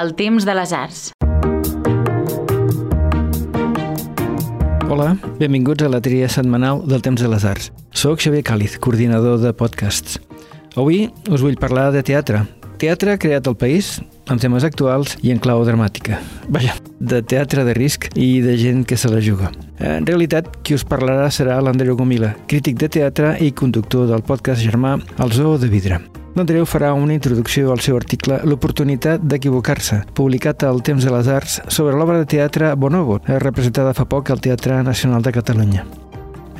El temps de les arts. Hola, benvinguts a la tria setmanal del Temps de les Arts. Soc Xavier Càliz, coordinador de podcasts. Avui us vull parlar de teatre. Teatre creat al país, amb temes actuals i en clau dramàtica. Vaja, de teatre de risc i de gent que se la juga. En realitat, qui us parlarà serà l'Andreu Gomila, crític de teatre i conductor del podcast germà El Zoo de Vidre. L'Andreu farà una introducció al seu article L'oportunitat d'equivocar-se, publicat al Temps de les Arts sobre l'obra de teatre Bonobo, representada fa poc al Teatre Nacional de Catalunya.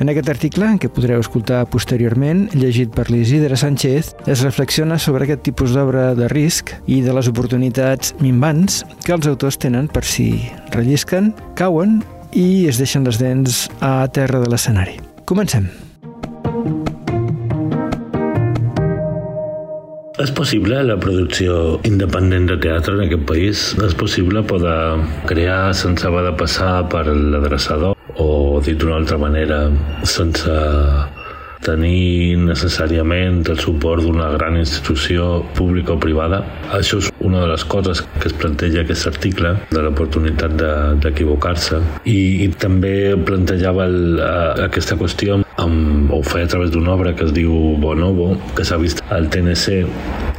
En aquest article, que podreu escoltar posteriorment, llegit per l'Isidre Sánchez, es reflexiona sobre aquest tipus d'obra de risc i de les oportunitats minvants que els autors tenen per si rellisquen, cauen i es deixen les dents a terra de l'escenari. Comencem. És possible la producció independent de teatre en aquest país? És possible poder crear sense haver de passar per l'adreçador o, dit d'una altra manera, sense tenir necessàriament el suport d'una gran institució pública o privada. Això és una de les coses que es planteja aquest article de l'oportunitat d'equivocar-se i, i també plantejava el, a, aquesta qüestió amb, ho feia a través d'una obra que es diu Bonobo, que s'ha vist al TNC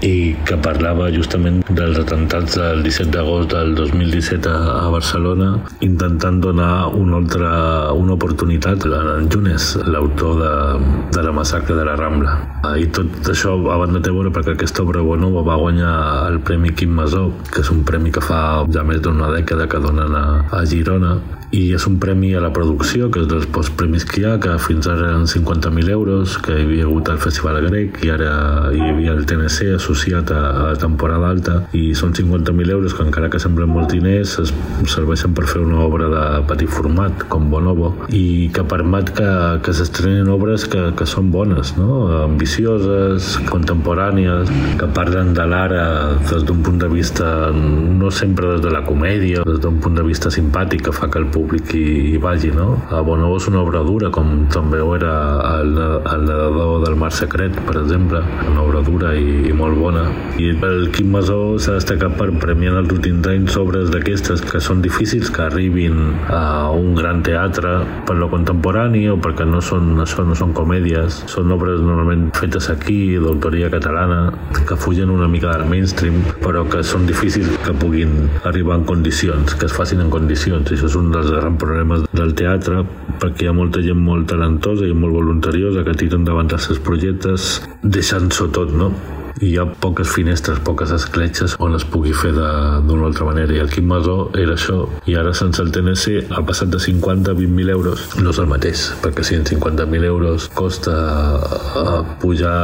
i que parlava justament dels atemptats del 17 d'agost del 2017 a, Barcelona intentant donar una altra una oportunitat a en Junes, l'autor de, de la massacre de la Rambla. I tot això a banda té veure perquè aquesta obra Bonobo va guanyar el Premi Quim Masó, que és un premi que fa ja més d'una dècada que donen a, a Girona i és un premi a la producció, que és dels postpremis que hi ha, que fins ara eren 50.000 euros, que hi havia hagut el Festival Grec i ara hi havia el TNC associat a, a la temporada alta i són 50.000 euros que encara que semblen molts diners es serveixen per fer una obra de petit format com Bonobo i que permet que, que s'estrenin obres que, que són bones, no? ambicioses, contemporànies, que parlen de l'ara des d'un punt de vista no sempre des de la comèdia, des d'un punt de vista simpàtic que fa que el públic públic hi, hi vagi, no? A Bonobo és una obra dura, com també ho era el, el nedador del mar secret, per exemple, una obra dura i, i molt bona. I el Quim Masó s'ha destacat per premiar els últims anys obres d'aquestes que són difícils que arribin a un gran teatre per lo contemporani o perquè no són, això no són comèdies, són obres normalment fetes aquí, d'autoria catalana, que fugen una mica del mainstream, però que són difícils que puguin arribar en condicions, que es facin en condicions, i això és un dels grans problemes del teatre perquè hi ha molta gent molt talentosa i molt voluntariosa que tiren davant els seus projectes deixant-s'ho tot, no? hi ha poques finestres, poques escletxes on es pugui fer d'una altra manera. I el Quim Masó era això. I ara sense el TNC ha passat de 50 a 20.000 euros. No és el mateix, perquè si en 50.000 euros costa uh, pujar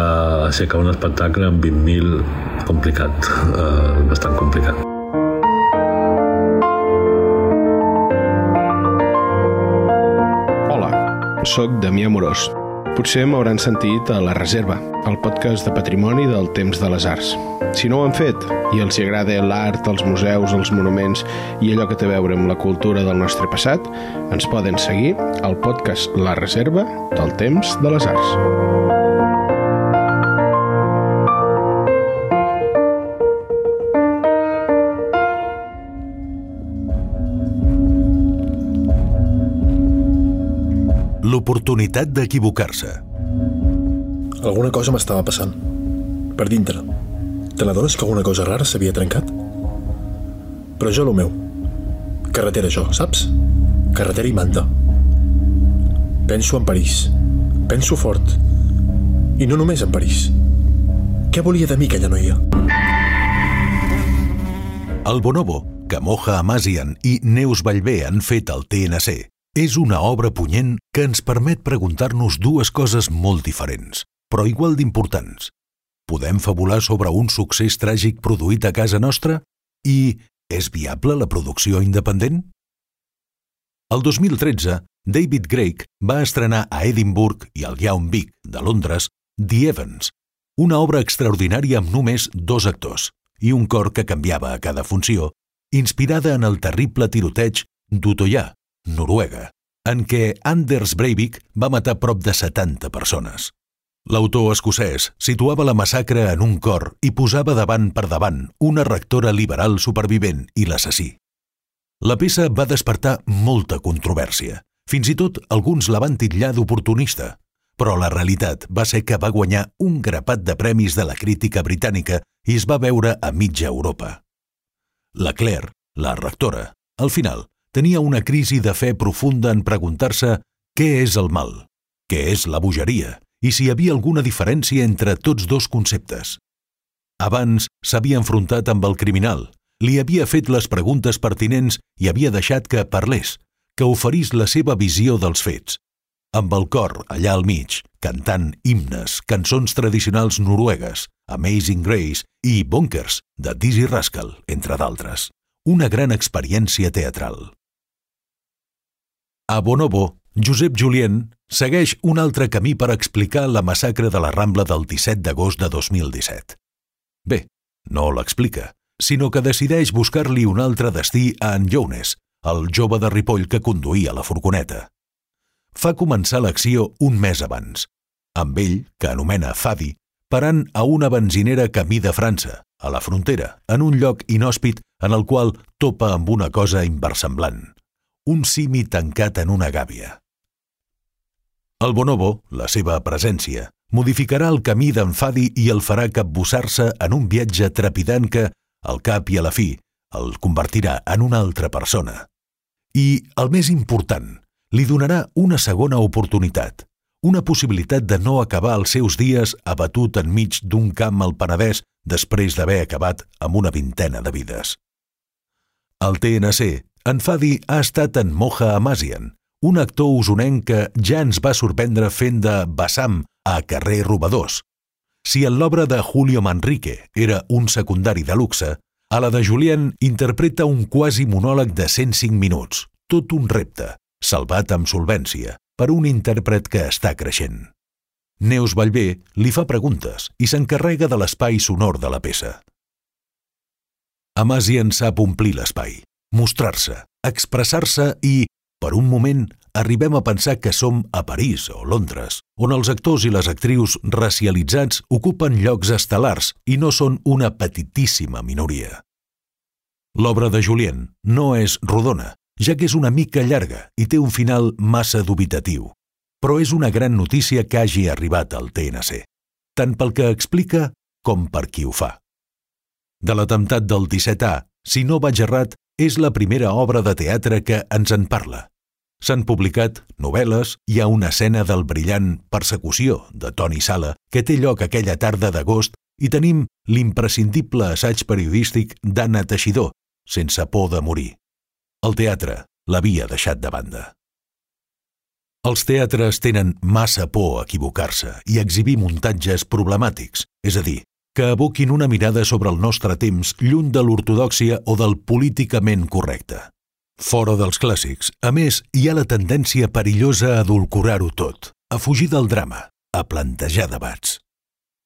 aixecar un espectacle amb 20.000, complicat, uh, bastant complicat. Soc Damià Morós. Potser m'hauran sentit a La Reserva, el podcast de patrimoni del temps de les arts. Si no ho han fet i els agrada l'art, els museus, els monuments i allò que té a veure amb la cultura del nostre passat, ens poden seguir al podcast La Reserva del temps de les arts. L'oportunitat d'equivocar-se. Alguna cosa m'estava passant. Per dintre. Te n'adones que alguna cosa rara s'havia trencat? Però jo lo meu. Carretera jo, saps? Carretera i manta. Penso en París. Penso fort. I no només en París. Què volia de mi aquella noia? El Bonobo, que Moja Amasian i Neus Vallvé han fet al TNC, és una obra punyent que ens permet preguntar-nos dues coses molt diferents, però igual d'importants. Podem fabular sobre un succés tràgic produït a casa nostra? I és viable la producció independent? El 2013, David Craig va estrenar a Edimburg i al Young Vic de Londres The Evans, una obra extraordinària amb només dos actors i un cor que canviava a cada funció, inspirada en el terrible tiroteig d'Utoyà, Noruega, en què Anders Breivik va matar prop de 70 persones. L'autor escocès situava la massacre en un cor i posava davant per davant una rectora liberal supervivent i l'assassí. La peça va despertar molta controvèrsia. Fins i tot alguns la van titllar d'oportunista, però la realitat va ser que va guanyar un grapat de premis de la crítica britànica i es va veure a mitja Europa. La Claire, la rectora, al final, tenia una crisi de fe profunda en preguntar-se què és el mal, què és la bogeria i si hi havia alguna diferència entre tots dos conceptes. Abans s'havia enfrontat amb el criminal, li havia fet les preguntes pertinents i havia deixat que parlés, que oferís la seva visió dels fets. Amb el cor allà al mig, cantant himnes, cançons tradicionals noruegues, Amazing Grace i Bonkers, de Dizzy Rascal, entre d'altres. Una gran experiència teatral. A Bonobo, Josep Julien segueix un altre camí per explicar la massacre de la Rambla del 17 d'agost de 2017. Bé, no l'explica, sinó que decideix buscar-li un altre destí a en Jounes, el jove de Ripoll que conduïa la furgoneta. Fa començar l'acció un mes abans, amb ell, que anomena Fadi, parant a una benzinera camí de França, a la frontera, en un lloc inhòspit en el qual topa amb una cosa inversemblant, un simi tancat en una gàbia. El bonobo, la seva presència, modificarà el camí d'en Fadi i el farà capbussar-se en un viatge trepidant que, al cap i a la fi, el convertirà en una altra persona. I, el més important, li donarà una segona oportunitat, una possibilitat de no acabar els seus dies abatut enmig d'un camp al Penedès després d'haver acabat amb una vintena de vides. Al TNC, en Fadi ha estat en Moja Amazian, un actor usonenc que ja ens va sorprendre fent de Bassam a Carrer Robadors. Si en l'obra de Julio Manrique era un secundari de luxe, a la de Julien interpreta un quasi monòleg de 105 minuts, tot un repte, salvat amb solvència, per un intèrpret que està creixent. Neus Vallvé li fa preguntes i s'encarrega de l'espai sonor de la peça. Amasian sap omplir l'espai, mostrar-se, expressar-se i, per un moment, arribem a pensar que som a París o Londres, on els actors i les actrius racialitzats ocupen llocs estel·lars i no són una petitíssima minoria. L'obra de Julien no és rodona, ja que és una mica llarga i té un final massa dubitatiu, però és una gran notícia que hagi arribat al TNC, tant pel que explica com per qui ho fa. De l'atemptat del 17A, si no vaig errat, és la primera obra de teatre que ens en parla. S'han publicat novel·les, hi ha una escena del brillant Persecució de Toni Sala que té lloc aquella tarda d'agost i tenim l'imprescindible assaig periodístic d'Anna Teixidor, sense por de morir. El teatre l'havia deixat de banda. Els teatres tenen massa por a equivocar-se i exhibir muntatges problemàtics, és a dir, que aboquin una mirada sobre el nostre temps lluny de l'ortodòxia o del políticament correcte. Fora dels clàssics, a més, hi ha la tendència perillosa a adulcorar-ho tot, a fugir del drama, a plantejar debats.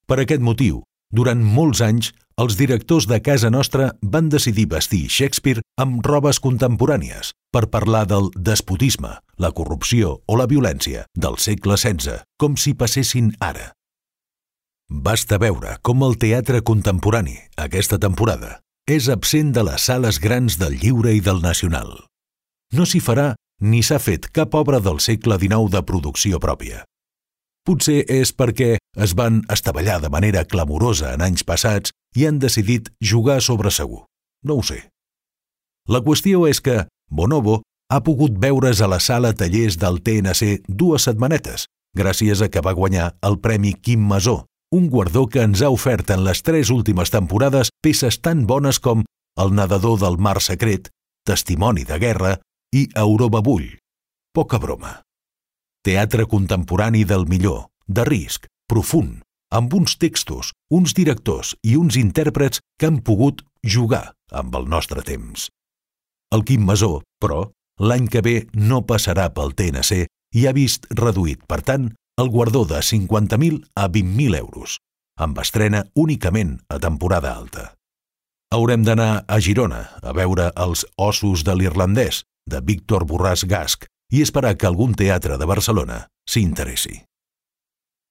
Per aquest motiu, durant molts anys, els directors de casa nostra van decidir vestir Shakespeare amb robes contemporànies per parlar del despotisme, la corrupció o la violència del segle XVI, com si passessin ara. Basta veure com el teatre contemporani, aquesta temporada, és absent de les sales grans del lliure i del nacional. No s'hi farà ni s'ha fet cap obra del segle XIX de producció pròpia. Potser és perquè es van estavellar de manera clamorosa en anys passats i han decidit jugar sobre segur. No ho sé. La qüestió és que Bonobo ha pogut veure's a la sala tallers del TNC dues setmanetes, gràcies a que va guanyar el Premi Quim Masó, un guardó que ens ha ofert en les tres últimes temporades peces tan bones com El nedador del mar secret, Testimoni de guerra i Europa Bull. Poca broma. Teatre contemporani del millor, de risc, profund, amb uns textos, uns directors i uns intèrprets que han pogut jugar amb el nostre temps. El Quim Masó, però, l'any que ve no passarà pel TNC i ha vist reduït, per tant, el guardó de 50.000 a 20.000 euros, amb estrena únicament a temporada alta. Haurem d'anar a Girona a veure els ossos de l'irlandès, de Víctor Borràs Gasc, i esperar que algun teatre de Barcelona s'hi interessi.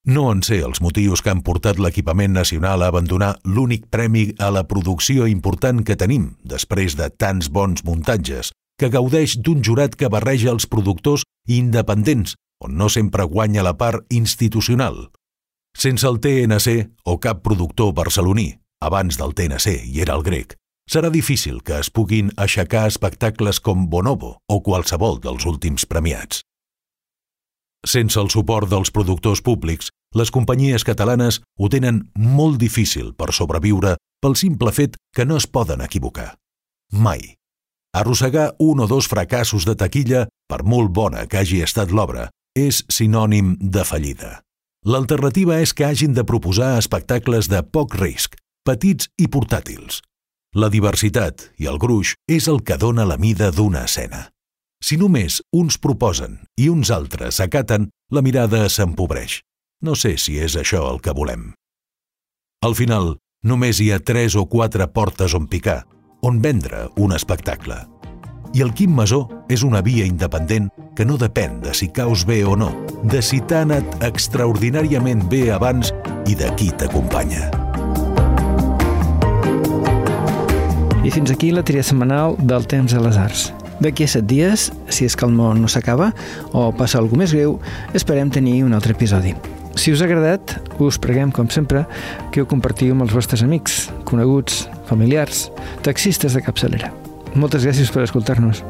No en sé els motius que han portat l'equipament nacional a abandonar l'únic premi a la producció important que tenim després de tants bons muntatges, que gaudeix d'un jurat que barreja els productors independents, on no sempre guanya la part institucional. Sense el TNC o cap productor barceloní, abans del TNC i era el grec, serà difícil que es puguin aixecar espectacles com Bonobo o qualsevol dels últims premiats. Sense el suport dels productors públics, les companyies catalanes ho tenen molt difícil per sobreviure pel simple fet que no es poden equivocar. Mai. Arrossegar un o dos fracassos de taquilla, per molt bona que hagi estat l'obra, és sinònim de fallida. L'alternativa és que hagin de proposar espectacles de poc risc, petits i portàtils. La diversitat i el gruix és el que dona la mida d'una escena. Si només uns proposen i uns altres acaten, la mirada s'empobreix. No sé si és això el que volem. Al final, només hi ha tres o quatre portes on picar, on vendre un espectacle. I el Quim Masó és una via independent que no depèn de si caus bé o no, de si t'ha anat extraordinàriament bé abans i de qui t'acompanya. I fins aquí la tria setmanal del Temps de les Arts. D'aquí a set dies, si és que el món no s'acaba o passa alguna més greu, esperem tenir un altre episodi. Si us ha agradat, us preguem, com sempre, que ho compartiu amb els vostres amics, coneguts, familiars, taxistes de capçalera. Moltes gràcies per escoltar-nos.